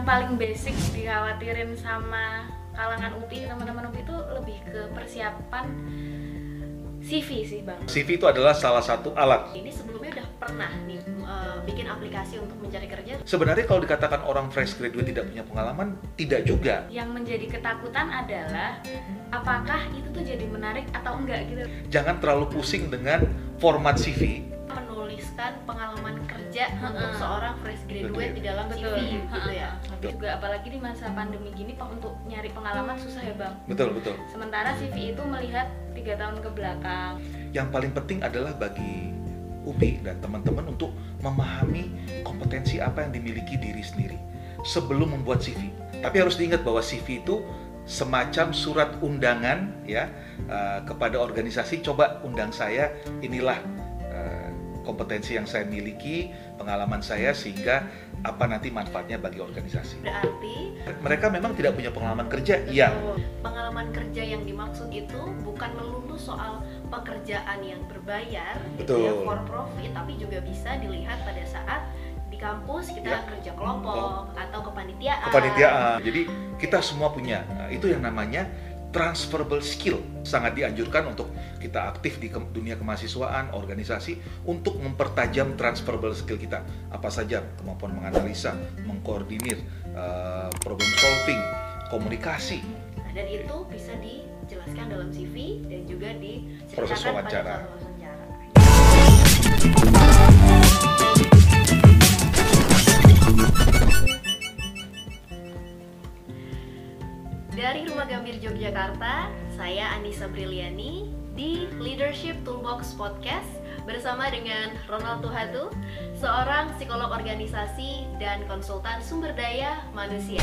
yang paling basic dikhawatirin sama kalangan UPI teman-teman UPI itu lebih ke persiapan CV sih bang. CV itu adalah salah satu alat. Ini sebelumnya udah pernah nih uh, bikin aplikasi untuk mencari kerja. Sebenarnya kalau dikatakan orang fresh graduate tidak punya pengalaman, tidak juga. Yang menjadi ketakutan adalah apakah itu tuh jadi menarik atau enggak gitu. Jangan terlalu pusing dengan format CV. Menuliskan pengalaman kerja untuk seorang fresh graduate di dalam Betul. CV gitu ya. Tapi juga apalagi di masa pandemi gini Pak, untuk nyari pengalaman susah ya bang. Betul, betul. Sementara CV itu melihat tiga tahun ke belakang. Yang paling penting adalah bagi UPI dan teman-teman untuk memahami kompetensi apa yang dimiliki diri sendiri sebelum membuat CV. Tapi harus diingat bahwa CV itu semacam surat undangan ya uh, kepada organisasi coba undang saya inilah uh, kompetensi yang saya miliki, pengalaman saya sehingga apa nanti manfaatnya bagi organisasi. Berarti Mereka memang tidak punya pengalaman kerja, iya. pengalaman kerja yang dimaksud itu bukan melulu soal pekerjaan yang berbayar gitu ya Betul. for profit tapi juga bisa dilihat pada saat di kampus kita Ya. kerja kelompok atau kepanitiaan. kepanitiaan. Jadi kita semua punya Nah, itu yang namanya transferable skill. Sangat dianjurkan untuk kita aktif di ke- dunia kemahasiswaan, organisasi untuk mempertajam transferable skill kita. Apa saja kemampuan menganalisa, mengkoordinir, eh, problem solving, komunikasi, Nah, dan itu bisa dijelaskan dalam CV dan juga diceritakan Proses pada wawancara. Dari Rumah Gambir Yogyakarta, saya Anissa Briliani di Leadership Toolbox Podcast bersama dengan Ronald Tuhatu, seorang psikolog organisasi dan konsultan sumber daya manusia.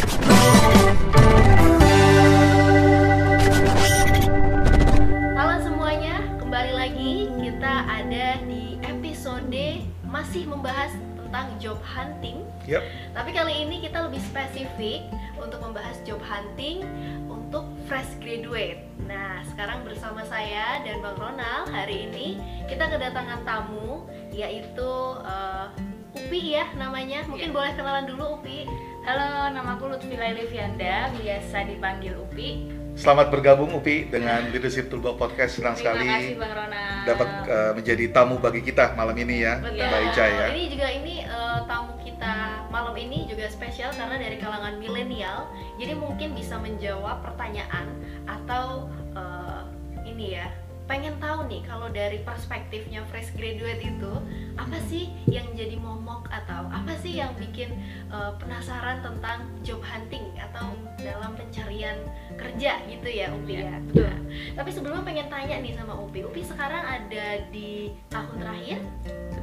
Halo semuanya, kembali lagi kita ada di episode masih membahas tentang job hunting. Yep. Tapi kali ini kita lebih spesifik untuk membahas job hunting untuk fresh graduate. Nah, sekarang bersama saya dan Bang Ronald hari ini kita kedatangan tamu yaitu eh, Upi ya namanya. Mungkin Iya. boleh kenalan dulu Upi. Halo, namaku Lutfi Laili Vianda, biasa dipanggil Upi. Selamat bergabung UPI dengan Leadership Toolbox Podcast. Senang Terima sekali kasih Bang Ronald. Dapat eh, menjadi tamu bagi kita malam ini ya, Betul. Mbak Ica ya. Ini juga ini eh, tamu kita malam ini juga spesial karena dari kalangan milenial. Jadi mungkin bisa menjawab pertanyaan atau eh, ini ya pengen tahu nih kalau dari perspektifnya fresh graduate itu apa sih yang jadi momok atau apa sih yang bikin eh, penasaran tentang job hunting atau dalam pencarian kerja gitu ya Upi ya. Betul. Nah, tapi sebelumnya pengen tanya nih sama Upi. Upi sekarang ada di tahun terakhir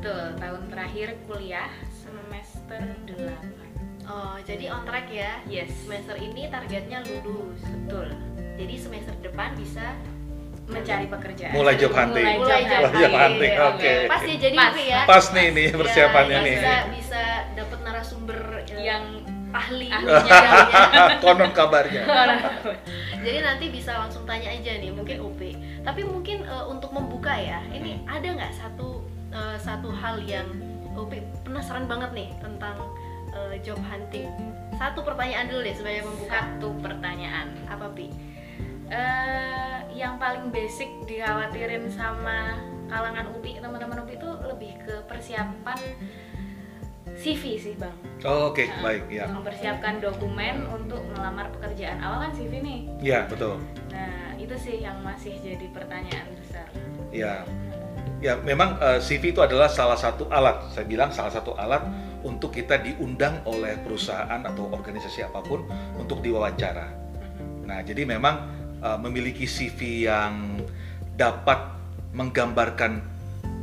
Betul, tahun terakhir kuliah semester 8. Oh, jadi on track ya. Yes, Semester ini targetnya lulus. betul. Jadi semester depan bisa Mencari pekerjaan. Mulai job hunting. Mulai mulai job Mulai job hunting, hunting. oke. Pas ya jadi Pas, ya. Pas nih nih Ya, persiapannya nih. Bisa bisa dapat narasumber yang ahli. ahlinya Konon kabarnya. jadi nanti bisa langsung tanya aja nih mungkin Upi. Tapi mungkin eh, untuk membuka ya, ini Hmm. ada nggak satu eh, satu hal yang Upi penasaran banget nih tentang eh, job hunting. Satu pertanyaan dulu deh sebagai membuka. Satu pertanyaan. Apa Pi? Eh yang paling basic dikhawatirin sama kalangan UPI teman-teman UPI itu lebih ke persiapan CV sih bang. Oh, Oke, Nah, baik ya. Mempersiapkan dokumen untuk melamar pekerjaan awal kan CV nih. Ya, betul. Nah itu sih yang masih jadi pertanyaan besar. Ya. Ya, memang eh, CV itu adalah salah satu alat. Saya bilang salah satu alat untuk kita diundang oleh perusahaan atau organisasi apa pun untuk diwawancara. Nah, jadi memang eh, memiliki CV yang dapat menggambarkan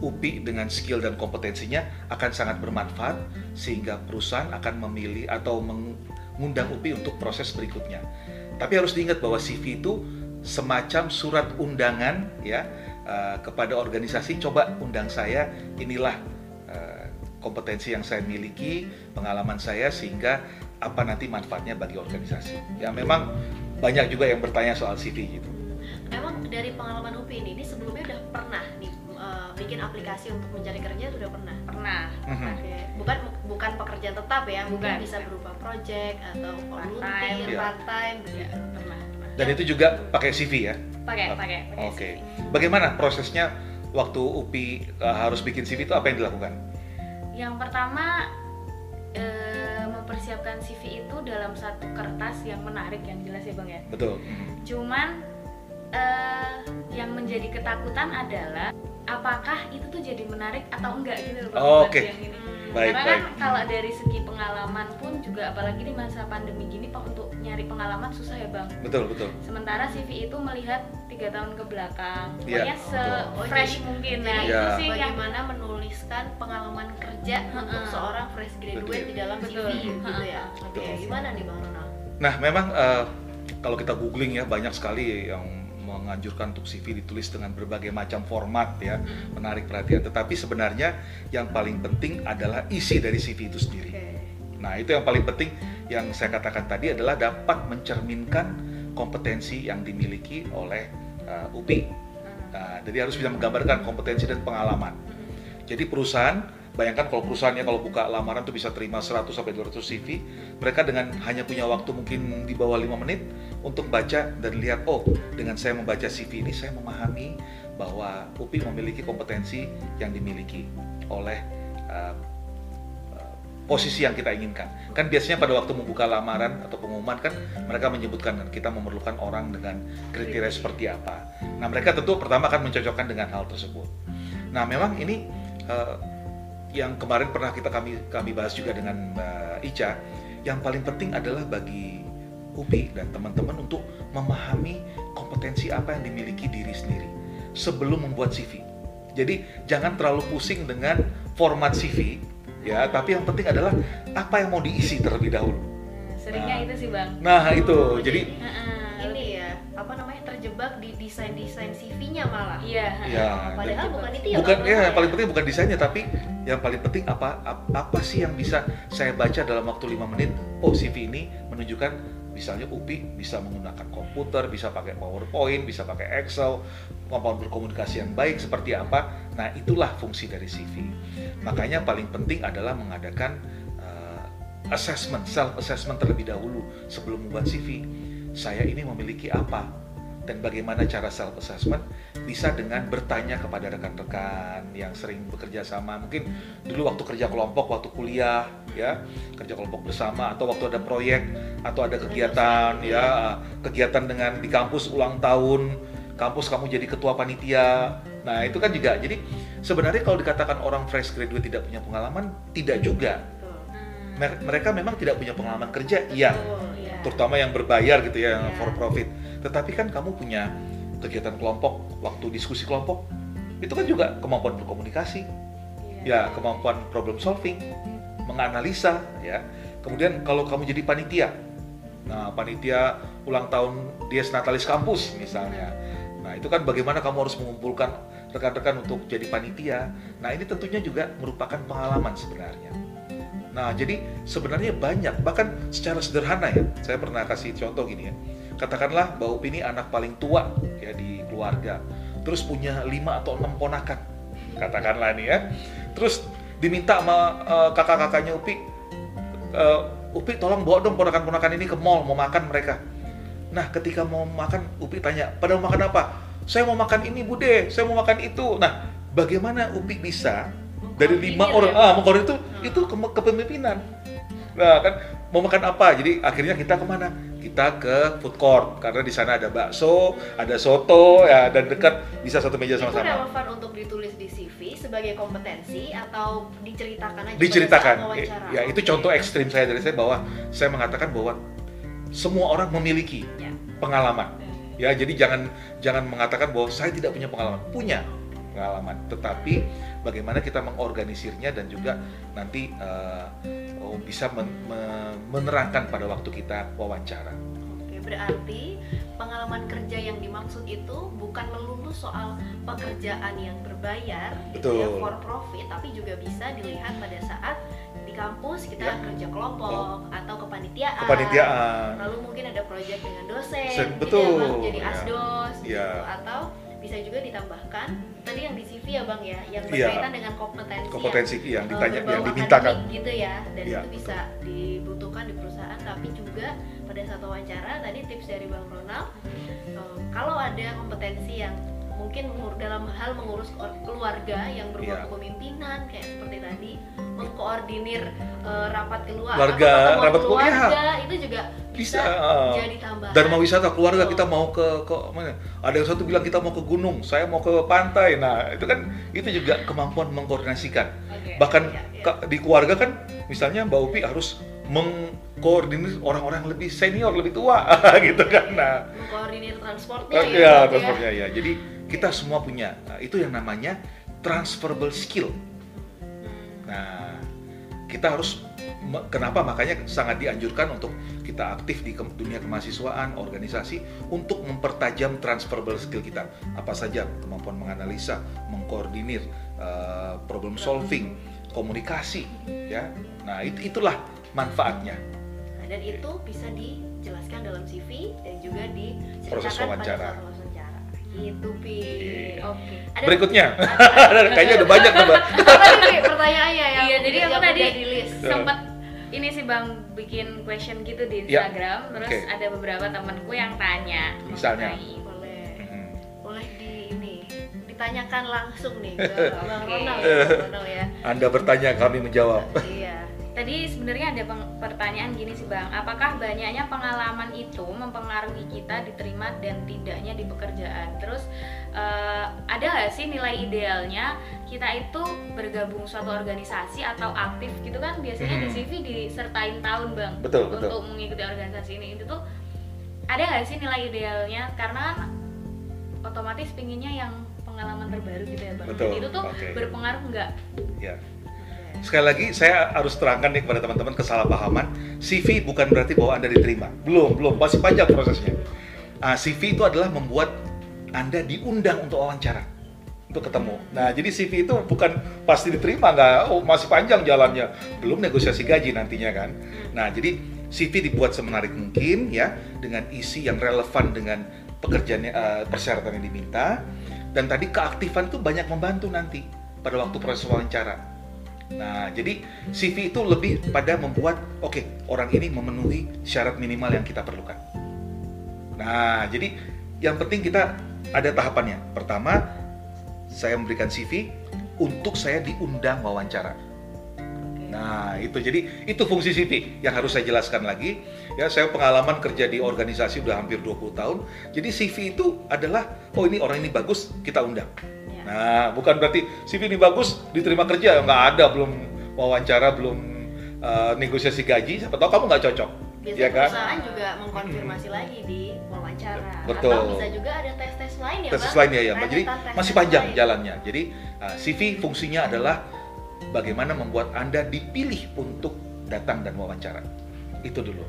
UPI dengan skill dan kompetensinya akan sangat bermanfaat sehingga perusahaan akan memilih atau mengundang UPI untuk proses berikutnya. Tapi harus diingat bahwa CV itu semacam surat undangan ya eh, kepada organisasi coba undang saya inilah eh, kompetensi yang saya miliki, pengalaman saya sehingga apa nanti manfaatnya bagi organisasi. Ya memang banyak juga yang bertanya soal CV gitu. Emang dari pengalaman Upi ini, ini sebelumnya udah pernah nih eh, bikin aplikasi untuk mencari kerja itu udah pernah. Pernah. Mhm. Oke. Bukan bukan pekerjaan tetap ya mungkin Bukan, bisa bukan. berupa project atau volunteer Iya. part time Ya, pernah, pernah. Dan itu juga pakai CV ya. pakai pakai pakai Oke. CV. Bagaimana prosesnya waktu UPI uh, harus bikin CV itu apa yang dilakukan? Yang pertama eh, mempersiapkan CV itu dalam satu kertas yang menarik yang jelas ya bang ya. Betul. Cuman eh, yang menjadi ketakutan adalah apakah itu tuh jadi menarik atau enggak gitu loh bang. Oh, oke. yang ini. Baik, Karena kan baik. kalau dari segi pengalaman pun juga apalagi di masa pandemi gini pak untuk nyari pengalaman susah ya bang. Betul, betul. Sementara CV itu melihat tiga tahun ke belakang, Iya, pokoknya se fresh Jadi- mungkin. Nah Iya. itu sih yang bagaimana menuliskan pengalaman kerja untuk seorang fresh graduate Betul. di dalam Betul. CV gitu ya oke Betul. gimana nih bang Ronald Nah, memang uh, kalau kita googling ya banyak sekali yang menganjurkan untuk CV ditulis dengan berbagai macam format ya, menarik perhatian. Tetapi sebenarnya yang paling penting adalah isi dari CV itu sendiri. Nah, itu yang paling penting yang saya katakan tadi adalah dapat mencerminkan kompetensi yang dimiliki oleh uh, UPI. Nah, jadi harus bisa menggambarkan kompetensi dan pengalaman. Jadi perusahaan, bayangkan kalau perusahaannya kalau buka lamaran tuh bisa terima 100 sampai 200 CV, mereka dengan hanya punya waktu mungkin di bawah 5 menit untuk baca dan lihat oh, dengan saya membaca CV ini saya memahami bahwa UPI memiliki kompetensi yang dimiliki oleh uh, uh, posisi yang kita inginkan. Kan biasanya pada waktu membuka lamaran atau pengumuman kan mereka menyebutkan kita memerlukan orang dengan kriteria seperti apa. Nah, mereka tentu pertama akan mencocokkan dengan hal tersebut. Nah, memang ini eh, yang kemarin pernah kita kami kami bahas juga dengan Mbak Ica, yang paling penting adalah bagi UPI dan teman-teman untuk memahami kompetensi apa yang dimiliki diri sendiri sebelum membuat CV. Jadi jangan terlalu pusing dengan format CV ya, tapi yang penting adalah apa yang mau diisi terlebih dahulu. seringnya Nah. itu sih bang. Nah, itu. Jadi ini ya apa namanya terjebak di desain desain CV-nya malah. Iya. ya padahal Terjebak. bukan itu ya bukan ya yang paling penting bukan desainnya tapi yang paling penting apa ap- apa sih yang bisa saya baca dalam waktu lima menit? Oh CV ini menunjukkan misalnya UPI bisa menggunakan komputer bisa pakai PowerPoint bisa pakai Excel kemampuan berkomunikasi yang baik seperti apa. Nah itulah fungsi dari CV makanya paling penting adalah mengadakan uh, assessment self assessment terlebih dahulu sebelum membuat CV saya ini memiliki apa? Dan bagaimana cara self assessment bisa dengan bertanya kepada rekan-rekan yang sering bekerja sama. Mungkin dulu waktu kerja kelompok waktu kuliah ya kerja kelompok bersama atau waktu ada proyek atau ada kegiatan ya kegiatan dengan di kampus ulang tahun kampus kamu jadi ketua panitia. Nah itu kan juga. Jadi sebenarnya kalau dikatakan orang fresh graduate tidak punya pengalaman tidak juga. Mereka memang tidak punya pengalaman kerja iya. Terutama yang berbayar gitu ya, yang Iya. for profit. Tetapi kan kamu punya kegiatan kelompok, waktu diskusi kelompok, itu kan juga kemampuan berkomunikasi, Iya. ya kemampuan problem solving, menganalisa, ya. Kemudian kalau kamu jadi panitia, nah panitia ulang tahun Dies Natalis kampus misalnya, nah itu kan bagaimana kamu harus mengumpulkan rekan-rekan untuk jadi panitia. Nah ini tentunya juga merupakan pengalaman sebenarnya. Nah, jadi sebenarnya banyak, bahkan secara sederhana ya. Saya pernah kasih contoh gini ya. Katakanlah Upi ini anak paling tua ya di keluarga. Terus punya lima atau enam ponakan. Katakanlah nih ya. Terus diminta sama eh, kakak-kakaknya Upi, "Eh, Upi tolong bawa dong ponakan-ponakan ini ke mall, mau makan mereka. Nah, ketika mau makan, Upi tanya, pada mau makan apa? Saya mau makan ini, Bude. Saya mau makan itu. Nah, bagaimana Upi bisa dari lima Mengkoordinir orang ya, ah mengkoordinir itu itu ke- kepemimpinan nah kan mau makan apa? Jadi akhirnya kita ke mana? Kita ke food court karena di sana ada bakso ada soto ya dan dekat bisa satu meja itu sama-sama relevan untuk ditulis di CV sebagai kompetensi atau diceritakan aja diceritakan. ya itu contoh ekstrim saya dari saya bahwa saya mengatakan bahwa semua orang memiliki Ya. pengalaman. Ya jadi jangan jangan mengatakan bahwa saya tidak punya pengalaman. Punya pengalaman tetapi bagaimana kita mengorganisirnya dan juga nanti oh, bisa men- me- menerangkan pada waktu kita wawancara Oke, berarti pengalaman kerja yang dimaksud itu bukan melulu soal pekerjaan yang berbayar gitu ya Betul. for profit, tapi juga bisa dilihat pada saat di kampus kita Ya. kerja kelompok atau kepanitiaan. kepanitiaan Lalu mungkin ada proyek dengan dosen, Sen- gitu betul, ya, Bang, jadi ya. asdos, gitu. Ya. atau bisa juga ditambahkan tadi yang di CV ya bang ya yang Iya. berkaitan dengan kompetensi kompetensi yang, yang eh, ditanya berbau yang dimintakan gitu ya dan Iya, itu bisa dibutuhkan di perusahaan tapi juga pada saat wawancara tadi tips dari bang Ronald eh, kalau ada kompetensi yang mungkin dalam hal mengurus keluarga yang berbau Iya. kepemimpinan kayak seperti tadi mengkoordinir eh, rapat keluarga Keluarga, rapat keluarga. keluarga itu juga bisa bisa eh, jadi tambahan Dharma wisata keluarga Betul. kita mau ke ke mana? Ada yang satu bilang kita mau ke gunung, saya mau ke pantai. Nah, itu kan itu juga kemampuan mengkoordinasikan. Oke. Bahkan Iya, iya. ka- di keluarga kan misalnya Mbak Upi harus mengkoordinir orang-orang lebih senior, lebih tua gitu kan. Nah, mengkoordinir transportnya eh, ya ya. transportnya ya. Jadi kita semua punya. Nah, itu yang namanya transferable skill. Nah, kita harus kenapa makanya sangat dianjurkan untuk kita aktif di dunia kemahasiswaan, organisasi untuk mempertajam transferable skill kita. Apa saja kemampuan menganalisa, mengkoordinir, eh, problem solving, komunikasi, ya. Nah, it- itulah manfaatnya. Dan itu bisa dijelaskan dalam CV dan juga diceritakan Proses pada wawancara. saat wawancara. Gitu, Pi. Iya. Oke. Ada Berikutnya, ada- kayaknya udah banyak tuh, Mbak. apa nih, pertanyaannya yang Iya, jadi aku yang tadi udah di list. Ya. sempet ini sih bang bikin question gitu di Ya. Instagram, terus Oke. ada beberapa temanku yang tanya Misalnya? Boleh. Mhm. Boleh di ini ditanyakan langsung nih ke. Ronald, ya, Bang Ronald ya. Anda bertanya, kami menjawab. Iya. Tadi sebenarnya ada pertanyaan gini sih bang, apakah banyaknya pengalaman itu mempengaruhi kita diterima dan tidaknya di pekerjaan? Terus eh, ada nggak sih nilai idealnya kita itu bergabung suatu organisasi atau aktif gitu kan? Biasanya di Hmm. CV disertain tahun bang Betul, betul. untuk mengikuti organisasi ini itu tuh ada nggak sih nilai idealnya? Karena kan otomatis pinginnya yang pengalaman terbaru gitu ya bang. Betul, Dan itu tuh oke. berpengaruh nggak? Ya. Sekali lagi saya harus terangkan nih kepada teman-teman kesalahpahaman, CV bukan berarti bahwa Anda diterima. Belum, belum, masih panjang prosesnya. Ah, CV itu adalah membuat Anda diundang untuk wawancara, untuk ketemu. Nah, jadi CV itu bukan pasti diterima, nggak, oh masih panjang jalannya. Belum negosiasi gaji nantinya kan. Nah, jadi CV dibuat semenarik mungkin ya, dengan isi yang relevan dengan pekerjaannya, eh, persyaratan yang diminta. Dan tadi keaktifan itu banyak membantu nanti pada waktu proses wawancara. Nah, jadi CV itu lebih pada membuat oke, orang ini memenuhi syarat minimal yang kita perlukan. Nah, jadi yang penting kita ada tahapannya. Pertama, saya memberikan CV untuk saya diundang wawancara. Nah, itu jadi itu fungsi CV yang harus saya jelaskan lagi. Ya, saya pengalaman kerja di organisasi udah hampir 20 tahun. Jadi CV itu adalah oh ini orang ini bagus, kita undang. Ya. Nah, bukan berarti CV ini bagus diterima kerja nggak ada belum wawancara belum eh, negosiasi gaji. Siapa tahu kamu nggak cocok, Biasanya ya kan? perusahaan juga mengkonfirmasi lagi di wawancara. Betul. Atau bisa juga ada tes-tes lain ya, Tes Bang? lain ya, ya. Jadi tes-tes masih panjang lain. jalannya. Jadi eh, CV fungsinya adalah bagaimana membuat anda dipilih untuk datang dan wawancara. Itu dulu.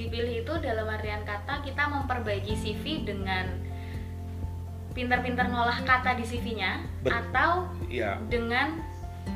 dipilih itu dalam artian kata kita memperbaiki CV dengan pintar-pintar ngolah kata di CV-nya atau Ya, dengan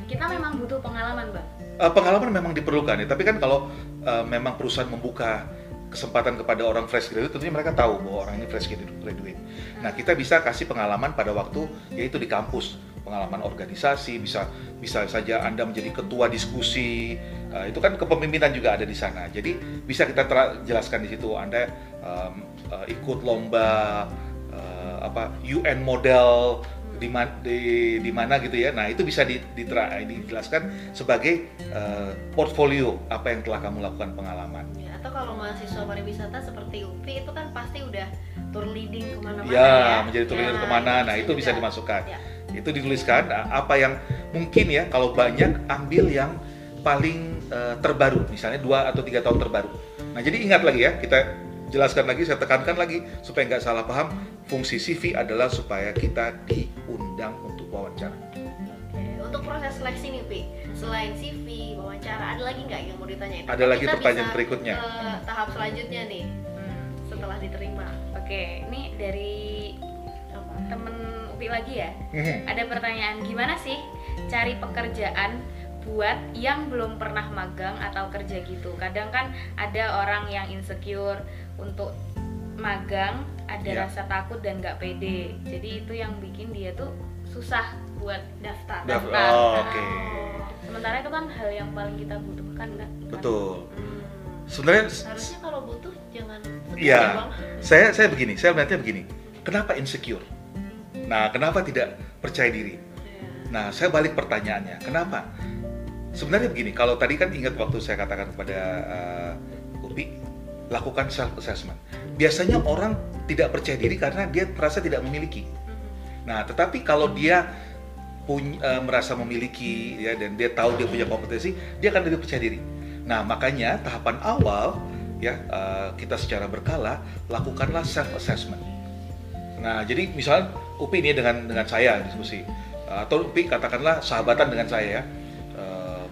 kita memang butuh pengalaman bang Eh, pengalaman memang diperlukan ya, tapi kan kalau eh, memang perusahaan membuka kesempatan kepada orang fresh graduate, tentunya mereka tahu bahwa orang ini fresh graduate. Nah, kita bisa kasih pengalaman pada waktu yaitu di kampus, pengalaman organisasi, bisa bisa saja Anda menjadi ketua diskusi, eh, itu kan kepemimpinan juga ada di sana. Jadi bisa kita jelaskan di situ Anda em, eh, ikut lomba eh, apa UN model di, ma- di, di mana gitu ya. Nah, itu bisa di, ditera- dijelaskan sebagai eh, portfolio apa yang telah kamu lakukan pengalaman. Ya, atau kalau mahasiswa pariwisata seperti UPI itu kan pasti udah tour leading ke mana-mana Ya, ya. menjadi tulis Ya, ke mana, nah itu bisa juga. dimasukkan. Ya. Itu dituliskan nah, apa yang mungkin ya kalau banyak ambil yang paling eh, terbaru, misalnya dua atau tiga tahun terbaru. Nah jadi ingat lagi ya, kita jelaskan lagi, saya tekankan lagi supaya nggak salah paham. Fungsi CV adalah supaya kita diundang untuk wawancara. Oke, Untuk proses seleksi nih, Pi, selain CV, wawancara, ada lagi nggak yang mau ditanyain? Ada lagi Kita pertanyaan bisa berikutnya. ke tahap selanjutnya nih, setelah diterima. oke ini dari Apa? temen Upi lagi ya Mhm. ada pertanyaan gimana sih cari pekerjaan buat yang belum pernah magang atau kerja gitu kadang kan ada orang yang insecure untuk magang ada Iya. rasa takut dan nggak pede. Jadi itu yang bikin dia tuh susah buat daftar. Daf- daftar. oh, Nah, oke. Sementara itu kan hal yang paling kita butuhkan kan. Betul. Hmm. Sebenarnya Harusnya kalau butuh jangan Iya. ya, saya saya begini, saya melihatnya begini. Kenapa insecure? Nah, kenapa tidak percaya diri? Iya. Nah, saya balik pertanyaannya, kenapa? Sebenarnya begini, kalau tadi kan ingat waktu saya katakan kepada uh, Upi, lakukan self assessment. Biasanya orang tidak percaya diri karena dia merasa tidak memiliki. Nah, tetapi kalau dia punya eh, merasa memiliki ya dan dia tahu dia punya kompetensi, dia akan lebih percaya diri. Nah, makanya tahapan awal ya eh, kita secara berkala lakukanlah self assessment. Nah, jadi misal Upi ini dengan dengan saya diskusi Eh, atau Upi katakanlah sahabatan dengan saya ya.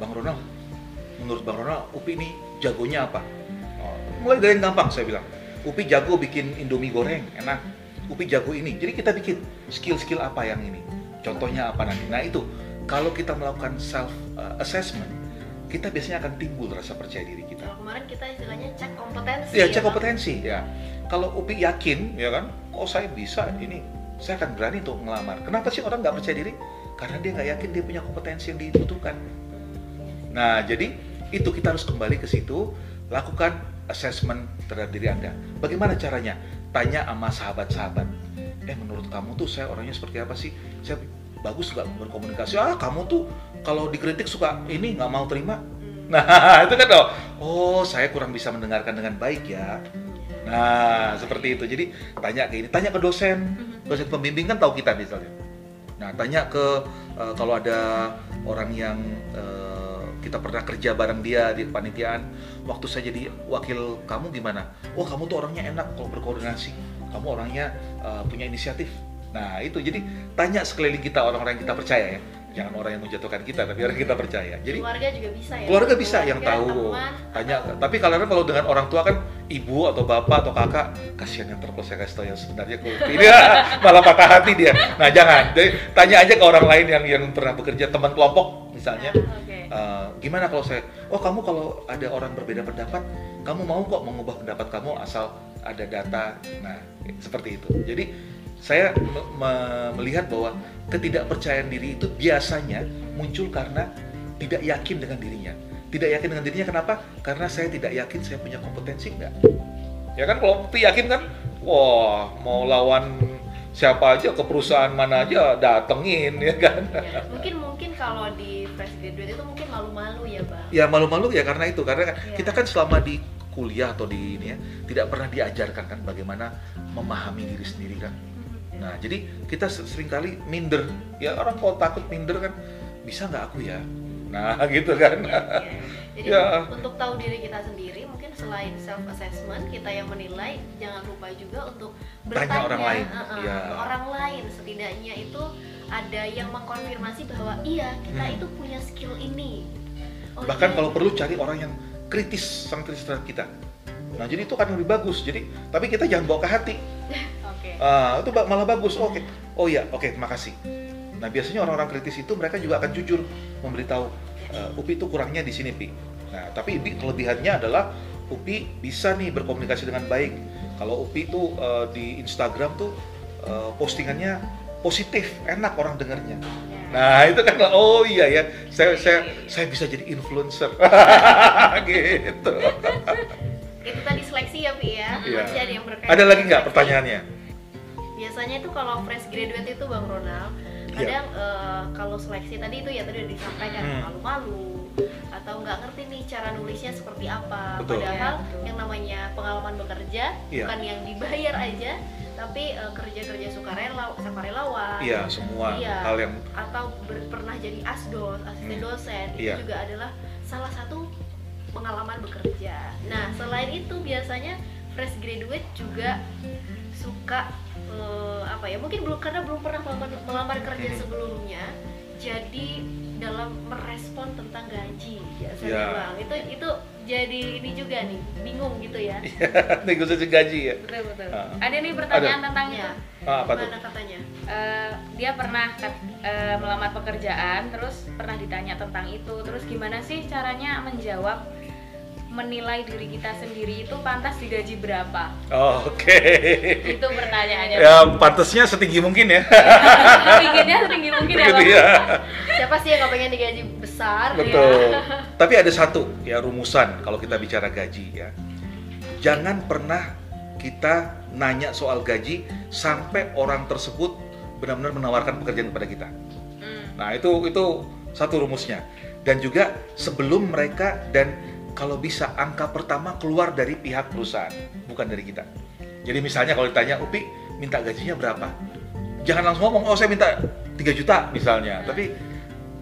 Bang Ronald, menurut Bang Ronald Upi ini jagonya apa? Mulai dari yang gampang saya bilang. Upi jago bikin Indomie goreng, enak. Upi jago ini. Jadi kita bikin skill-skill apa yang ini. Contohnya apa nanti. Nah, itu kalau kita melakukan self uh, assessment, kita biasanya akan timbul rasa percaya diri kita. Kalau kemarin kita istilahnya cek kompetensi. Ya, cek kompetensi ya. Kalau Upi yakin, ya kan, oh saya bisa ini, saya akan berani untuk ngelamar. Kenapa sih orang nggak percaya diri? Karena dia nggak yakin dia punya kompetensi yang dibutuhkan. Nah, jadi itu kita harus kembali ke situ, lakukan assessment terhadap diri Anda. Bagaimana caranya? Tanya sama sahabat-sahabat. Eh, menurut kamu tuh saya orangnya seperti apa sih? Saya bagus nggak berkomunikasi? Ah, kamu tuh kalau dikritik suka ini nggak mau terima. Nah, itu kan oh, oh saya kurang bisa mendengarkan dengan baik ya. Nah, seperti itu. Jadi tanya ke ini, tanya ke dosen, dosen pembimbing kan tahu kita misalnya. Nah, tanya ke eh, kalau ada orang yang eh, kita pernah kerja bareng dia di kepanitiaan, waktu saya jadi wakil kamu gimana? Oh, kamu tuh orangnya enak kalau berkoordinasi. Kamu orangnya eh, punya inisiatif. Nah, itu jadi tanya sekeliling kita orang-orang yang kita percaya ya. Jangan orang yang menjatuhkan kita, tapi orang yang kita percaya. Jadi keluarga juga bisa ya. keluarga bisa yang Keluarga, tahu teman, tanya atau- tapi kadang kalau dengan orang tua kan ibu atau bapak atau kakak kasihan yang terus saya kasih tahu yang sebenarnya dia malah patah hati dia nah jangan Jadi, tanya aja ke orang lain yang yang pernah bekerja teman kelompok misalnya Oke. "Eh, gimana kalau saya oh kamu kalau ada orang berbeda pendapat kamu mau kok mengubah pendapat kamu asal ada data? Nah seperti itu. Jadi saya me- me- melihat bahwa ketidakpercayaan diri itu biasanya muncul karena tidak yakin dengan dirinya. Tidak yakin dengan dirinya kenapa? Karena saya tidak yakin saya punya kompetensi enggak ya kan kalau Upi yakin kan? Wah mau lawan siapa aja ke perusahaan mana aja datengin ya kan? Ya, mungkin mungkin kalau di fresh graduate itu mungkin malu-malu ya bang. ya malu-malu ya karena itu karena Iya. kita kan selama di kuliah atau di ini ya tidak pernah diajarkan kan bagaimana memahami diri sendiri kan nah jadi kita se- sering kali minder ya orang kalau takut minder kan bisa nggak aku ya nah gitu kan Ya. Jadi Ya. untuk tahu diri kita sendiri, mungkin selain self assessment kita yang menilai, jangan lupa juga untuk Tanya bertanya orang lain. uh-uh, Ya. ke orang lain. Setidaknya itu ada yang mengkonfirmasi bahwa iya kita Hmm. itu punya skill ini. Oh, bahkan iya. kalau perlu cari orang yang kritis sangat kritis terhadap kita nah jadi itu kan lebih bagus jadi tapi kita jangan bawa ke hati Oke. Ah, itu malah bagus. Oke. Oh iya, oke, makasih. Nah, biasanya orang-orang kritis itu mereka juga akan jujur memberitahu "Eh, Upi itu kurangnya di sini, Pi. Nah, tapi Upi kelebihannya adalah Upi bisa nih berkomunikasi dengan baik. Kalau Upi itu eh, di Instagram tuh eh, postingannya positif, enak orang dengarnya. Nah, itu kan oh iya ya, saya saya saya bisa jadi influencer. gitu. itu tadi seleksi ya Pi ya. Iya. Yang berkaitan. Ada lagi nggak pertanyaannya? Biasanya itu kalau fresh graduate itu Bang Ronald, Iya. kadang eh, kalau seleksi tadi itu ya tadi udah disampaikan Hmm. Atau nggak ngerti nih cara nulisnya seperti apa. Betul. Padahal betul. yang namanya pengalaman bekerja Iya. bukan yang dibayar aja, tapi eh, kerja-kerja sukarela, sukarelawan. Iya, semua Iya. hal yang Atau ber- pernah jadi asdos, asisten Hmm. dosen, Iya. itu juga adalah salah satu pengalaman bekerja. Nah, selain itu biasanya fresh graduate juga suka eh, apa ya? Mungkin belum karena belum pernah melamar, melamar kerja Hmm. sebelumnya, jadi dalam merespon tentang gaji biasanya Iya. bang. Itu itu jadi ini juga nih bingung gitu ya. negosiasi gaji ya. Betul betul. Ah. Ada nih pertanyaan tentang Ya, itu. Ah, apa tuh? katanya? Eh, dia pernah eh, melamar pekerjaan, terus pernah ditanya tentang itu. Terus gimana sih caranya menjawab menilai diri kita sendiri itu pantas digaji berapa? Oh, Oke. Itu pertanyaannya. Ya, pantasnya setinggi mungkin ya. Tingginya setinggi mungkin ya, Gitu Bang. ya. Siapa sih yang nggak pengen digaji besar? Betul. Tapi ada satu ya rumusan kalau kita bicara gaji ya. Jangan pernah kita nanya soal gaji sampai orang tersebut benar-benar menawarkan pekerjaan kepada kita. Hmm. Nah, itu itu satu rumusnya. Dan juga sebelum mereka dan kalau bisa angka pertama keluar dari pihak perusahaan, bukan dari kita. Jadi misalnya kalau ditanya, "Upi, minta gajinya berapa?" Jangan langsung ngomong, "Oh, saya minta 3 juta" misalnya. Tapi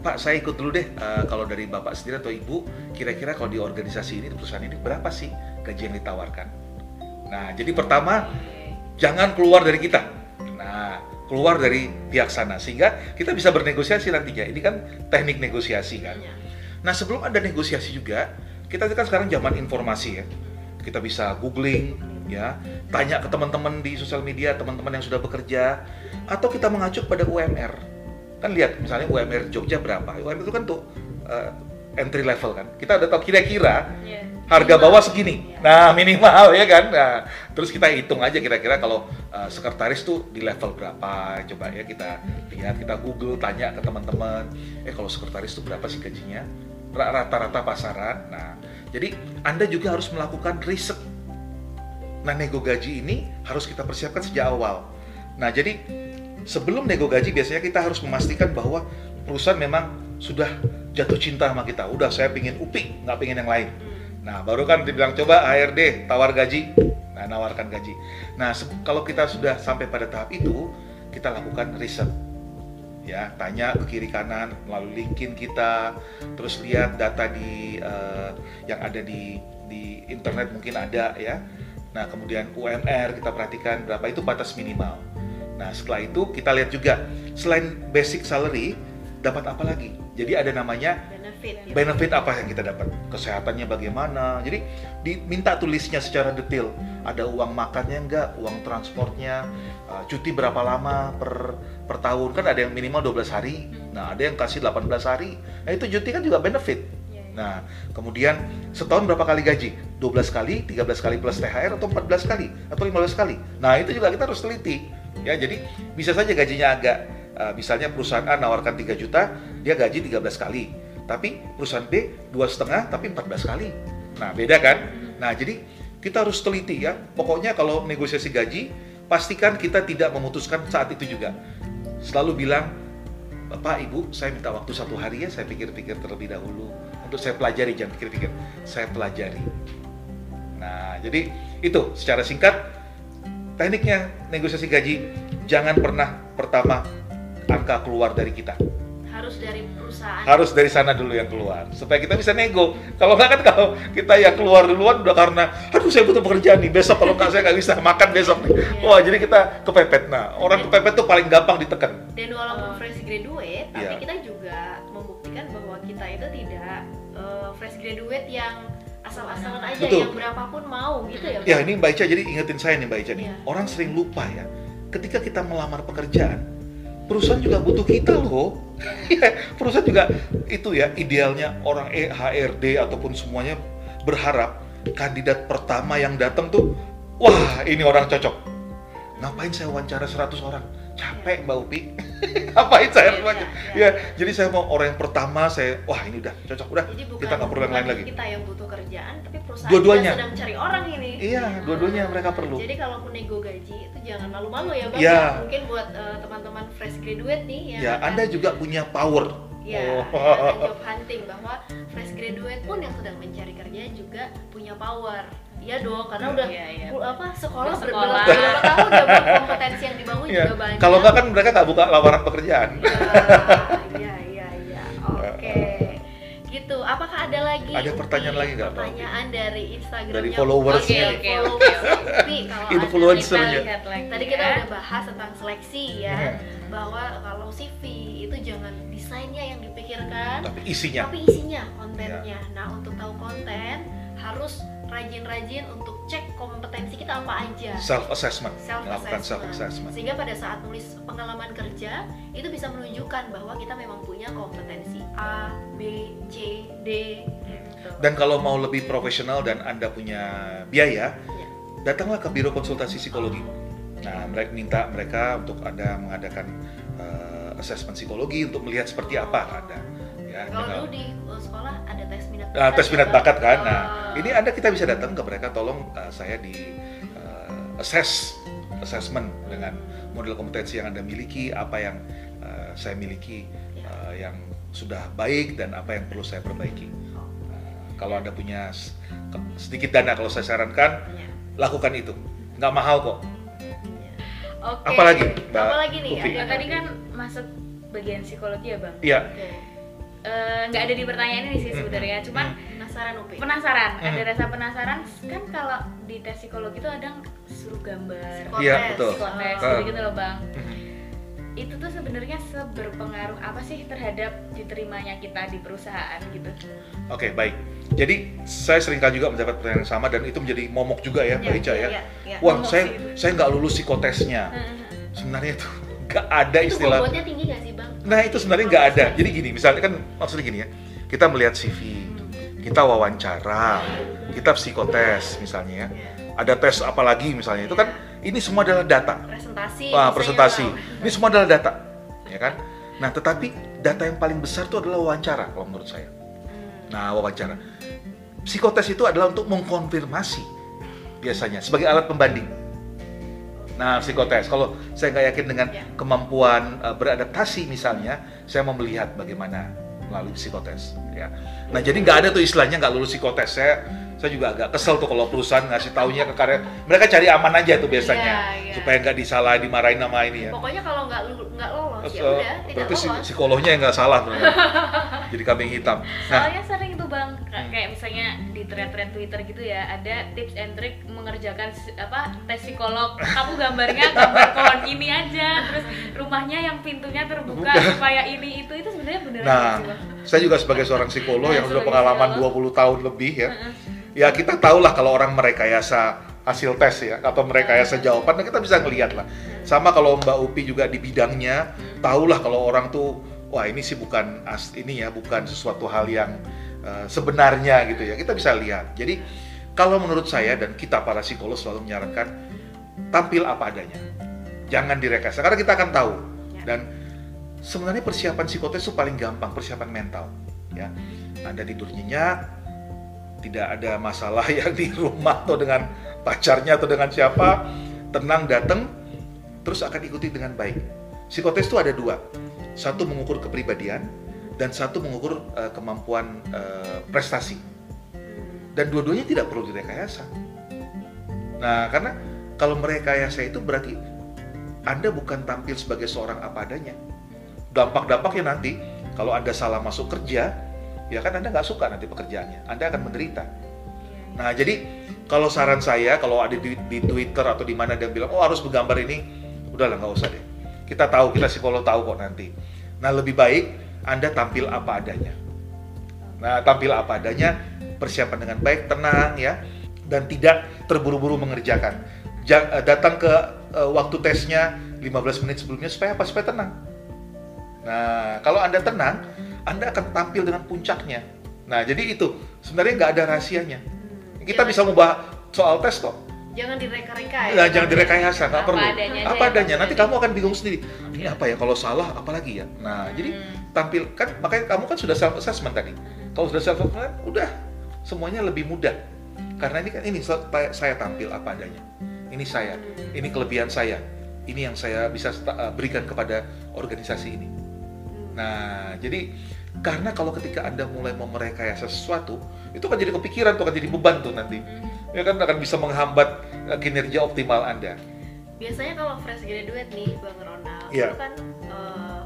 Pak, saya ikut dulu deh. eh, kalau dari Bapak sendiri atau Ibu, kira-kira kalau di organisasi ini, di perusahaan ini, berapa sih gaji yang ditawarkan? Nah, jadi pertama, jangan keluar dari kita. Nah, keluar dari pihak sana. Sehingga kita bisa bernegosiasi nantinya. Ini kan teknik negosiasi kan. Iya. Nah, sebelum ada negosiasi juga, kita kan sekarang zaman informasi ya. Kita bisa googling, ya, tanya ke teman-teman di sosial media, teman-teman yang sudah bekerja, atau kita mengacu pada UMR. Kan lihat, misalnya UMR Jogja berapa? UMR itu kan tuh eh, entry level kan. Kita udah tahu kira-kira Iya. harga bawah segini. Nah, minimal ya kan. Nah, terus kita hitung aja kira-kira kalau uh, sekretaris tuh di level berapa. Coba ya kita lihat, kita Google, tanya ke teman-teman. Eh, kalau sekretaris tuh berapa sih gajinya? Ra- Rata-rata pasaran. Nah, jadi Anda juga harus melakukan riset. Nah, nego gaji ini harus kita persiapkan sejak awal. Nah, jadi sebelum nego gaji biasanya kita harus memastikan bahwa perusahaan memang sudah jatuh cinta sama kita. Udah saya pingin UPI, nggak pingin yang lain. Nah, baru kan dibilang coba HRD tawar gaji. Nah, nawarkan gaji. Nah, kalau kita sudah sampai pada tahap itu, kita lakukan riset. Ya, tanya ke kiri kanan melalui LinkedIn kita, terus lihat data di eh, yang ada di di internet mungkin ada ya. Nah, kemudian UMR kita perhatikan berapa itu batas minimal. Nah, setelah itu kita lihat juga selain basic salary dapat apa lagi. Jadi ada namanya benefit. benefit apa yang kita dapat? Kesehatannya bagaimana? Jadi diminta tulisnya secara detail. Ada uang makannya enggak? Uang transportnya uh, cuti berapa lama per per tahun? Kan ada yang minimal 12 hari. Nah ada yang kasih 18 hari. Nah itu cuti kan juga benefit. Iya, iya. nah kemudian setahun berapa kali gaji? 12 kali 13 kali plus THR atau 14 kali atau 15 kali? Nah itu juga kita harus teliti. Ya jadi bisa saja gajinya agak uh, misalnya perusahaan A nawarkan 3 juta dia gaji 13 kali. Tapi perusahaan B dua setengah tapi 14 kali. Nah beda kan? Nah jadi kita harus teliti ya. Pokoknya kalau negosiasi gaji pastikan kita tidak memutuskan saat itu juga. Selalu bilang Bapak Ibu saya minta waktu satu hari ya saya pikir-pikir terlebih dahulu untuk saya pelajari jangan pikir-pikir saya pelajari. Nah jadi itu secara singkat tekniknya negosiasi gaji jangan pernah pertama angka keluar dari kita harus dari perusahaan harus dari sana dulu yang keluar supaya kita bisa nego kalau nggak kan kalau kita ya keluar duluan udah karena aduh saya butuh pekerjaan nih besok kalau nggak saya nggak bisa makan besok nih Iya. wah jadi kita kepepet nah orang kepepet tuh paling gampang ditekan dan walaupun fresh graduate tapi Iya. kita juga membuktikan bahwa kita itu tidak eh, fresh graduate yang asal-asalan aja Betul. yang berapapun mau gitu ya ya ini Mbak Ica jadi ingetin saya nih Mbak Ica nih Iya. orang sering lupa ya ketika kita melamar pekerjaan perusahaan juga butuh kita loh. Ya, perusahaan juga itu ya idealnya orang E, HRD ataupun semuanya berharap kandidat pertama yang datang tuh wah ini orang cocok. Ngapain saya wawancara 100 orang capek Mbak Upi ngapain saya wawancara iya. ya jadi saya mau orang yang pertama saya wah ini udah cocok udah jadi bukan, kita nggak perlu yang lain lagi kita yang butuh kerjaan tapi perusahaan Dua-duanya. juga sedang cari orang ini iya dua-duanya mereka perlu jadi kalaupun nego gaji itu jangan malu-malu ya bang Iya. mungkin buat eh, teman-teman fresh graduate nih yang ya akan- Anda juga punya power Ya, Oh. akan job hunting bahwa fresh graduate pun yang sedang mencari kerja juga punya power. Iya dong, karena udah Iya, iya. pu- apa sekolah Udah sekolah. beberapa tahun udah kompetensi yang dibangun Ya, juga banyak. kalau nggak kan mereka nggak buka lamaran pekerjaan Iya, iya, iya. Oke. Gitu. Apakah ada lagi Ada pertanyaan lagi nggak? Pertanyaan dari Instagram Dari followers Oke, oke, followers oke. Upi, kalau ada- Influencernya. Kita lihat lagi Tadi kita ya. udah bahas tentang seleksi ya, Iya. bahwa kalau CV itu jangan desainnya yang dipikirkan, tapi isinya tapi isinya kontennya. Nah untuk tahu konten harus rajin-rajin untuk cek kompetensi kita apa aja. self assessment Self melakukan self assessment. Sehingga pada saat nulis pengalaman kerja itu bisa menunjukkan bahwa kita memang punya kompetensi A, B, C, D. Betul. Dan kalau mau lebih profesional dan Anda punya biaya, Ya. datanglah ke biro konsultasi psikologi. Nah, mereka minta mereka untuk Anda mengadakan uh, assessment psikologi untuk melihat seperti apa Anda. Ya, Kalau dulu di sekolah ada tes minat Nah, tes ya, minat Bang? bakat kan. Nah, Oh. ini Anda kita bisa datang ke mereka tolong uh, saya di uh, assess assessment dengan model kompetensi yang Anda miliki, apa yang uh, saya miliki uh, yang sudah baik dan apa yang perlu saya perbaiki. Uh, kalau Anda punya sedikit dana kalau saya sarankan iya. lakukan itu. Nggak mahal kok. Oke. Apalagi, Mbak Apa lagi nih? Ya, tadi kan masuk bagian psikologi ya bang. Iya. Oke. Eh, nggak ada di pertanyaan ini sih Hmm. sebenarnya, cuman Penasaran Upi? penasaran. Hmm. Ada rasa penasaran kan kalau di tes psikologi itu ada suruh gambar. Iya, betul. psikotes, Oh. gitu, gitu loh bang. Mhm. Itu tuh sebenarnya seberpengaruh apa sih terhadap diterimanya kita di perusahaan gitu? Oke, baik. Jadi saya sering kali juga mendapat pertanyaan yang sama dan itu menjadi momok juga ya, Mbak Ica ya. Iya, iya. Wah, Momok saya sih saya nggak lulus psikotesnya. Sebenarnya itu nggak ada Itu istilah. bobotnya tinggi nggak sih bang? Nah itu sebenarnya nggak ada. Jadi gini, misalnya kan maksudnya gini ya, kita melihat CV, kita wawancara, kita psikotes misalnya ya, ada tes apalagi misalnya itu kan ini semua adalah data. Presentasi. Wah, presentasi. Ini semua adalah data, ya kan? Nah tetapi data yang paling besar itu adalah wawancara kalau menurut saya. Hmm. Nah wawancara, psikotes itu adalah untuk mengkonfirmasi biasanya sebagai alat pembanding. Nah, psikotes. Kalau saya nggak yakin dengan Ya. kemampuan uh, beradaptasi misalnya, saya mau melihat bagaimana melalui psikotes. Ya. Nah, jadi nggak ada tuh istilahnya nggak lulus psikotes. Saya saya juga agak kesel tuh kalau perusahaan ngasih taunya ke karya. Mereka cari aman aja tuh biasanya, Iya, iya. supaya nggak disalah dimarahin nama ini ya. Pokoknya kalau nggak nggak lolos ya udah tidak lolos. psikolognya yang nggak salah tuh. jadi kambing hitam. Nah, Soalnya sering tuh bang, Hmm. kayak misalnya di thread-thread Twitter gitu ya, ada tips and trick mengerjakan apa tes psikolog. Kamu gambarnya gambar pohon ini aja, terus rumahnya yang pintunya terbuka supaya ini itu itu sebenarnya beneran Nah, sih, Bang? saya juga sebagai seorang psikolog Nah, yang sudah pengalaman psikolog. 20 tahun lebih ya. Ya kita tahulah kalau orang merekayasa hasil tes ya atau merekayasa jawaban, nah kita bisa ngelihat lah. Sama kalau Mbak Upi juga di bidangnya, tahulah kalau orang tuh wah ini sih bukan as ini ya, bukan sesuatu hal yang uh, sebenarnya gitu ya. Kita bisa lihat. Jadi kalau menurut saya dan kita para psikolog selalu menyarankan tampil apa adanya. Jangan direkayasa karena kita akan tahu. Ya. Dan sebenarnya persiapan psikotes itu paling gampang, persiapan mental ya. Anda tidur nyenyak, tidak ada masalah yang di rumah atau dengan pacarnya atau dengan siapa, tenang datang, terus akan ikuti dengan baik. Psikotes itu ada dua, satu mengukur kepribadian dan satu mengukur eh, kemampuan eh, prestasi. Dan dua-duanya tidak perlu direkayasa. Nah, karena kalau merekayasa itu berarti Anda bukan tampil sebagai seorang apa adanya. Dampak-dampaknya nanti kalau Anda salah masuk kerja, ya kan Anda nggak suka nanti pekerjaannya, Anda akan menderita. Nah, jadi kalau saran saya, kalau ada di, di Twitter atau di mana dia bilang, oh harus bergambar ini, udahlah nggak usah deh. Kita tahu, kita psikolog tahu kok nanti. Nah, lebih baik Anda tampil apa adanya. Nah, tampil apa adanya, persiapan dengan baik, tenang ya, dan tidak terburu-buru mengerjakan. Ja- eh, datang ke eh, waktu tesnya 15 menit sebelumnya supaya apa? Supaya tenang. Nah, kalau Anda tenang, Anda akan tampil dengan puncaknya. Nah, jadi itu sebenarnya nggak ada rahasianya. Kita Jangan- bisa mengubah soal tes kok. Jangan direka-reka ya. Nah, jangan direkayasa, nggak perlu. adanya apa ya, adanya. Nanti kamu akan bingung sendiri. Ini apa ya? Kalau salah, apalagi ya? Nah, jadi Hmm. tampil kan makanya kamu kan sudah self assessment tadi. Kalau sudah self assessment, udah semuanya lebih mudah. Karena ini kan ini saya tampil apa adanya. Ini saya, ini kelebihan saya. Ini yang saya bisa uh, berikan kepada organisasi ini. Nah, jadi karena kalau ketika Anda mulai memerekayasa sesuatu, itu akan jadi kepikiran tuh akan jadi beban tuh nanti. Ya kan akan bisa menghambat uh, kinerja optimal Anda. Biasanya kalau fresh graduate nih, Bang Ronald, Iya. itu kan eh,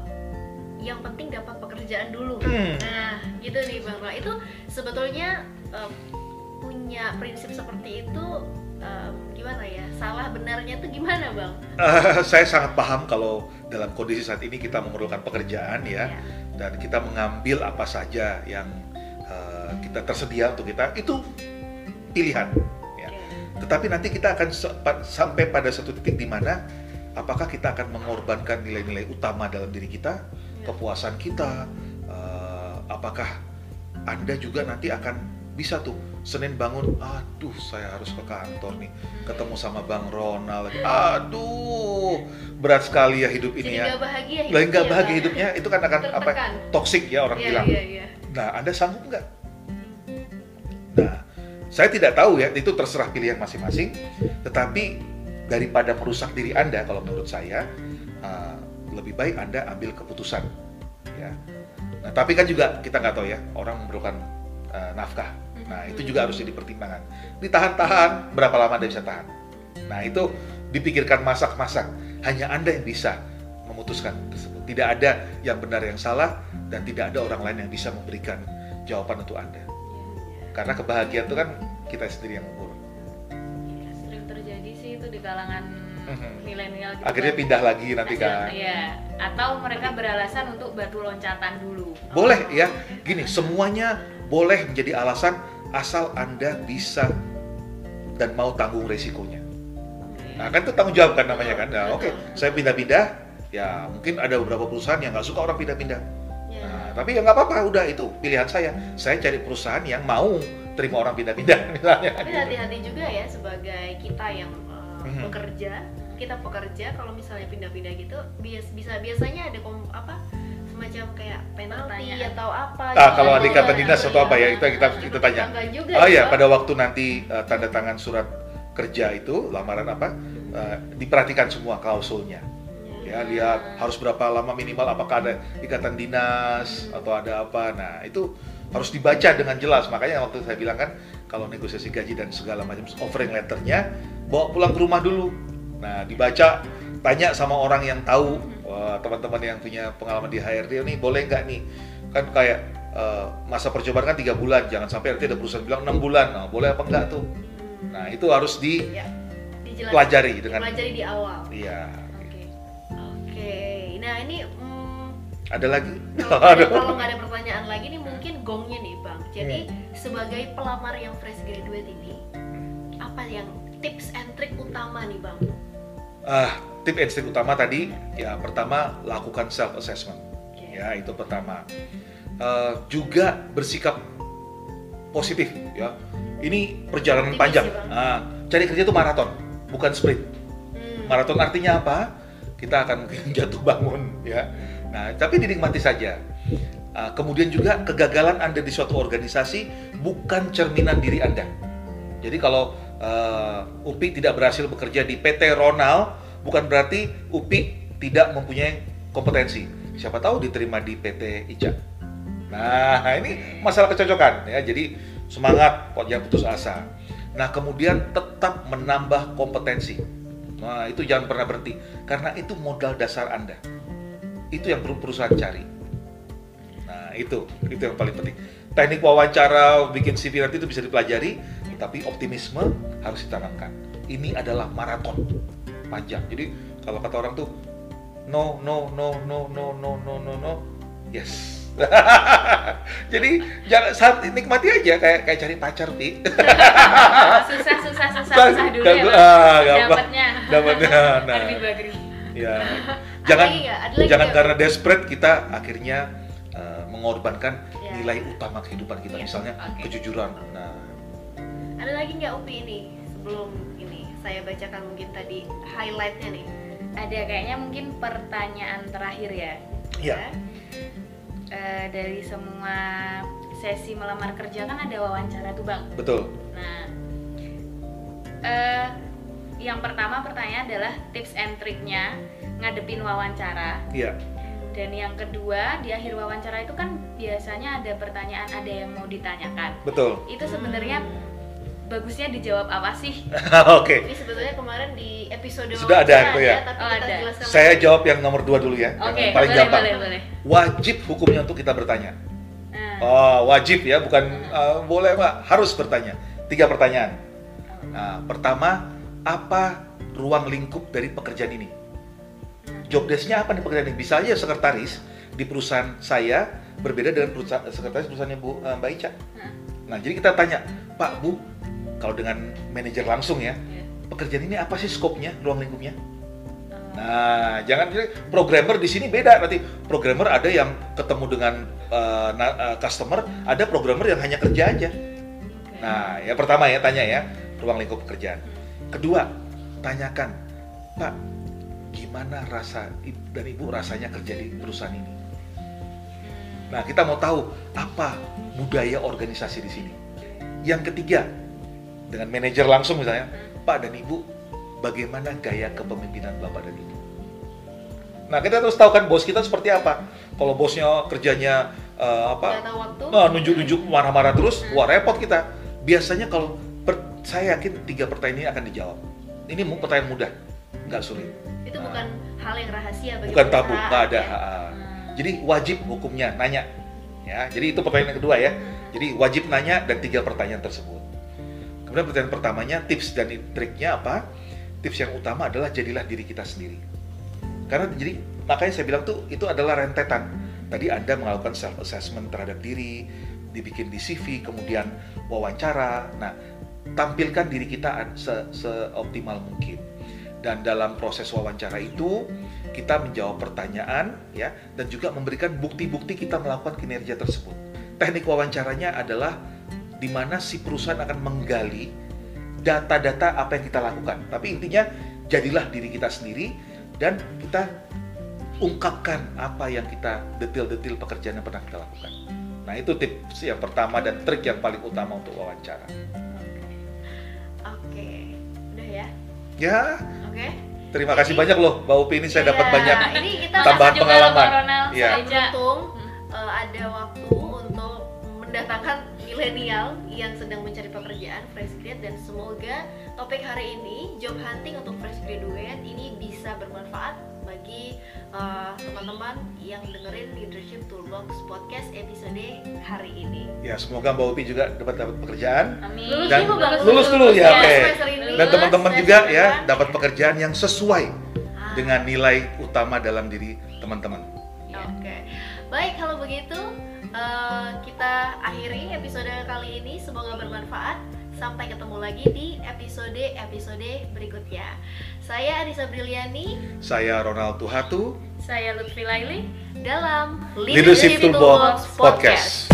yang penting dapat pekerjaan dulu. Hmm. Nah, gitu nih Bang Ronald. Itu sebetulnya eh, punya prinsip seperti itu gimana ya? Salah benarnya tuh gimana, Bang? Eh, saya sangat paham kalau dalam kondisi saat ini kita memerlukan pekerjaan ya, Ya. dan kita mengambil apa saja yang eh, kita tersedia untuk kita itu pilihan. Ya. Tetapi nanti kita akan sampai pada satu titik di mana apakah kita akan mengorbankan nilai-nilai utama dalam diri kita, Ya. kepuasan kita, eh, apakah anda juga nanti akan bisa tuh Senin bangun, aduh saya harus ke kantor nih, ketemu sama Bang Ronald lagi, aduh berat sekali ya hidup ini Jadi ya. nggak bahagia Lah nggak ya, bahagia Bang? hidupnya itu kan akan apa? Tertekan. Toksik ya orang Iya, bilang. iya, iya. Nah, Anda sanggup nggak? Nah, saya tidak tahu ya, itu terserah pilihan masing-masing. Tetapi daripada merusak diri Anda, kalau menurut saya, uh, lebih baik Anda ambil keputusan. Ya. Nah, tapi kan juga kita nggak tahu ya, orang memerlukan uh, nafkah. Nah, itu juga harus jadi pertimbangan. Ditahan-tahan, berapa lama Anda bisa tahan? Nah, itu dipikirkan masak-masak. Hanya Anda yang bisa memutuskan tersebut. Tidak ada yang benar yang salah dan tidak ada orang lain yang bisa memberikan jawaban untuk Anda. Karena kebahagiaan itu kan kita sendiri yang ukur. Iya, sering terjadi sih itu di kalangan Mhm. milenial gitu Akhirnya kan. pindah lagi nanti kan. Iya, atau mereka beralasan untuk batu loncatan dulu. Boleh ya, gini semuanya boleh menjadi alasan asal Anda bisa dan mau tanggung resikonya. Nah kan itu tanggung jawab kan namanya kan. Nah, Oke, saya pindah-pindah, ya mungkin ada beberapa perusahaan yang nggak suka orang pindah-pindah. Iya. Nah, tapi ya nggak apa-apa, udah itu pilihan saya. Saya cari perusahaan yang mau terima orang pindah-pindah misalnya. Tapi hati-hati juga ya sebagai kita yang uh, Mhm. bekerja, kita pekerja kalau misalnya pindah-pindah gitu bias bisa biasanya ada kom, apa semacam kayak penalti Pertanyaan. atau apa. Ah, gitu. kalau di kata dinas ada atau apa ya, yang kita- kita- kita tanya. juga Oh ya, pada waktu nanti uh, tanda tangan surat kerja itu lamaran apa, uh, diperhatikan semua klausulnya. Ya, lihat harus berapa lama minimal, apakah ada ikatan dinas atau ada apa. Nah, itu harus dibaca dengan jelas. Makanya waktu saya bilang kan, kalau negosiasi gaji dan segala macam offering letternya, bawa pulang ke rumah dulu. Nah, dibaca, tanya sama orang yang tahu, Wah, teman-teman yang punya pengalaman di HRD nih, boleh nggak nih? Kan kayak uh, masa percobaan kan tiga bulan, jangan sampai nanti ada perusahaan bilang enam bulan, nah, boleh apa enggak tuh? Nah, itu harus Ya, dijelaskan. dipelajari dengan, Dipelajari di awal. iya. Oke. Oke, nah ini mm, Ada lagi? kalau nggak ada- pertanyaan lagi nih mungkin gongnya nih bang. Jadi sebagai pelamar yang fresh graduate ini, apa yang tips and trick utama nih bang? Ah, tip and trick utama tadi ya pertama lakukan self assessment. Ya, itu pertama. Eh, juga bersikap positif ya. Ini perjalanan Optimis panjang. ya, Bang. Ah, cari kerja itu maraton, bukan sprint. Hmm. Maraton artinya apa? Kita akan mungkin jatuh bangun ya. Nah, tapi dinikmati saja. Ah, kemudian juga kegagalan Anda di suatu organisasi bukan cerminan diri Anda. Jadi kalau eh, UPI tidak berhasil bekerja di PT Ronald, bukan berarti UPI tidak mempunyai kompetensi. Siapa tahu diterima di PT ICA. Nah, ini masalah kecocokan ya. Jadi semangat, jangan putus asa. Nah, kemudian tetap menambah kompetensi. Nah, itu jangan pernah berhenti karena itu modal dasar Anda. Itu yang perlu perusahaan cari. Nah, itu itu yang paling penting. Teknik wawancara, bikin CV nanti itu bisa dipelajari, tapi optimisme harus ditanamkan. Ini adalah maraton panjang. Jadi kalau kata orang tuh no no no no no no no no no yes. Jadi jangan saat nikmati aja kayak kayak cari pacar pi. susah susah susah susah dulu ya. Ah. Dapatnya. Dapatnya. Nah, ya. Jangan? Ada jangan karena desperate kita akhirnya uh, mengorbankan Ya. nilai utama kehidupan kita, Ya, misalnya oke. kejujuran. Nah, Ada lagi nggak Upi ini sebelum ini saya bacakan mungkin tadi highlightnya nih. Ada kayaknya mungkin pertanyaan terakhir ya. Iya. Eh, dari semua sesi melamar kerja kan ada wawancara tuh bang. betul. Nah, eh, yang pertama pertanyaan adalah tips and triknya ngadepin wawancara. Iya. Dan yang kedua di akhir wawancara itu kan biasanya ada pertanyaan ada yang mau ditanyakan. Betul. Itu sebenarnya bagusnya dijawab apa sih? Oke. Ini sebetulnya kemarin di episode Sudah ada itu ya? tapi Oh, kita ada. Saya lagi. jawab yang nomor dua dulu ya, Oke, yang paling boleh, gampang. boleh, boleh. Wajib hukumnya untuk kita bertanya. Nah, Oh, wajib ya, bukan uh, boleh mbak, harus bertanya. Tiga pertanyaan. Nah, pertama, apa ruang lingkup dari pekerjaan ini? Job desk-nya apa nih pekerjaan ini? Bisa aja sekretaris di perusahaan saya berbeda dengan perusahaan sekretaris perusahaannya Bu uh, Mbak Ica. Nah, jadi kita tanya, Pak Bu, kalau dengan manajer langsung ya, ya. pekerjaan ini apa sih skopnya, ruang lingkupnya? Eh, Nah, jangan programmer di sini beda nanti. Programmer ada yang ketemu dengan uh, na- uh, customer, ada programmer yang hanya kerja aja. Nah, ya pertama ya tanya ya ruang lingkup pekerjaan. Kedua, tanyakan, Pak, gimana rasa ibu dan ibu rasanya kerja di perusahaan ini? Nah, kita mau tahu apa budaya organisasi di sini. Yang ketiga, dengan manajer langsung misalnya, Pak dan Ibu, bagaimana gaya kepemimpinan Bapak dan Ibu? Nah, kita terus tahu kan bos kita seperti apa. Kalau bosnya kerjanya eh, apa? Nah, nunjuk-nunjuk marah-marah terus, wah repot kita. Biasanya kalau per- saya yakin tiga pertanyaan ini akan dijawab. Ini pertanyaan mudah, nggak sulit. Itu bukan hal yang rahasia bagi Bukan tabu, nggak ada. ya. Hmm. Jadi wajib hukumnya nanya. Ya, jadi itu pertanyaan yang kedua ya. Jadi wajib nanya dan tiga pertanyaan tersebut. Kemudian pertanyaan pertamanya tips dan triknya apa? Tips yang utama adalah jadilah diri kita sendiri. Karena jadi makanya saya bilang tuh itu adalah rentetan. Tadi Anda melakukan self assessment terhadap diri, dibikin di CV, kemudian wawancara. Nah, tampilkan diri kita se- seoptimal mungkin. Dan dalam proses wawancara itu kita menjawab pertanyaan ya dan juga memberikan bukti-bukti kita melakukan kinerja tersebut. Teknik wawancaranya adalah di mana si perusahaan akan menggali data-data apa yang kita lakukan. Tapi intinya jadilah diri kita sendiri dan kita ungkapkan apa yang kita detil-detil pekerjaan yang pernah kita lakukan. Nah itu tips yang pertama dan trik yang paling utama untuk wawancara. Oke, udah ya. Ya, Oke. terima kasih banyak loh Mbak Upi ini saya dapat Iya, banyak Ini kita tambahan juga pengalaman. Bang Ronald, Iya. Saya Eja. beruntung Hmm. eh, ada waktu untuk mendatangkan milenial yang sedang mencari pekerjaan fresh grad dan semoga topik hari ini job hunting untuk fresh graduate ini bisa bermanfaat bagi eh, teman-teman yang dengerin Leadership Toolbox podcast episode hari ini. Ya semoga Mbak Upi juga dapat dapat pekerjaan Amin. Lulus Dan dulu, lulus dulu ya, oke. dan teman-teman juga ya dapat pekerjaan yang sesuai Ah. dengan nilai utama dalam diri teman-teman. Oke, baik kalau begitu eh, kita akhiri episode kali ini. Semoga bermanfaat. Sampai ketemu lagi di episode-episode berikutnya. Saya Anissa Briliani Saya Ronald Tuhatu, Saya Lutfi Laili. dalam Leadership Toolbox Podcast.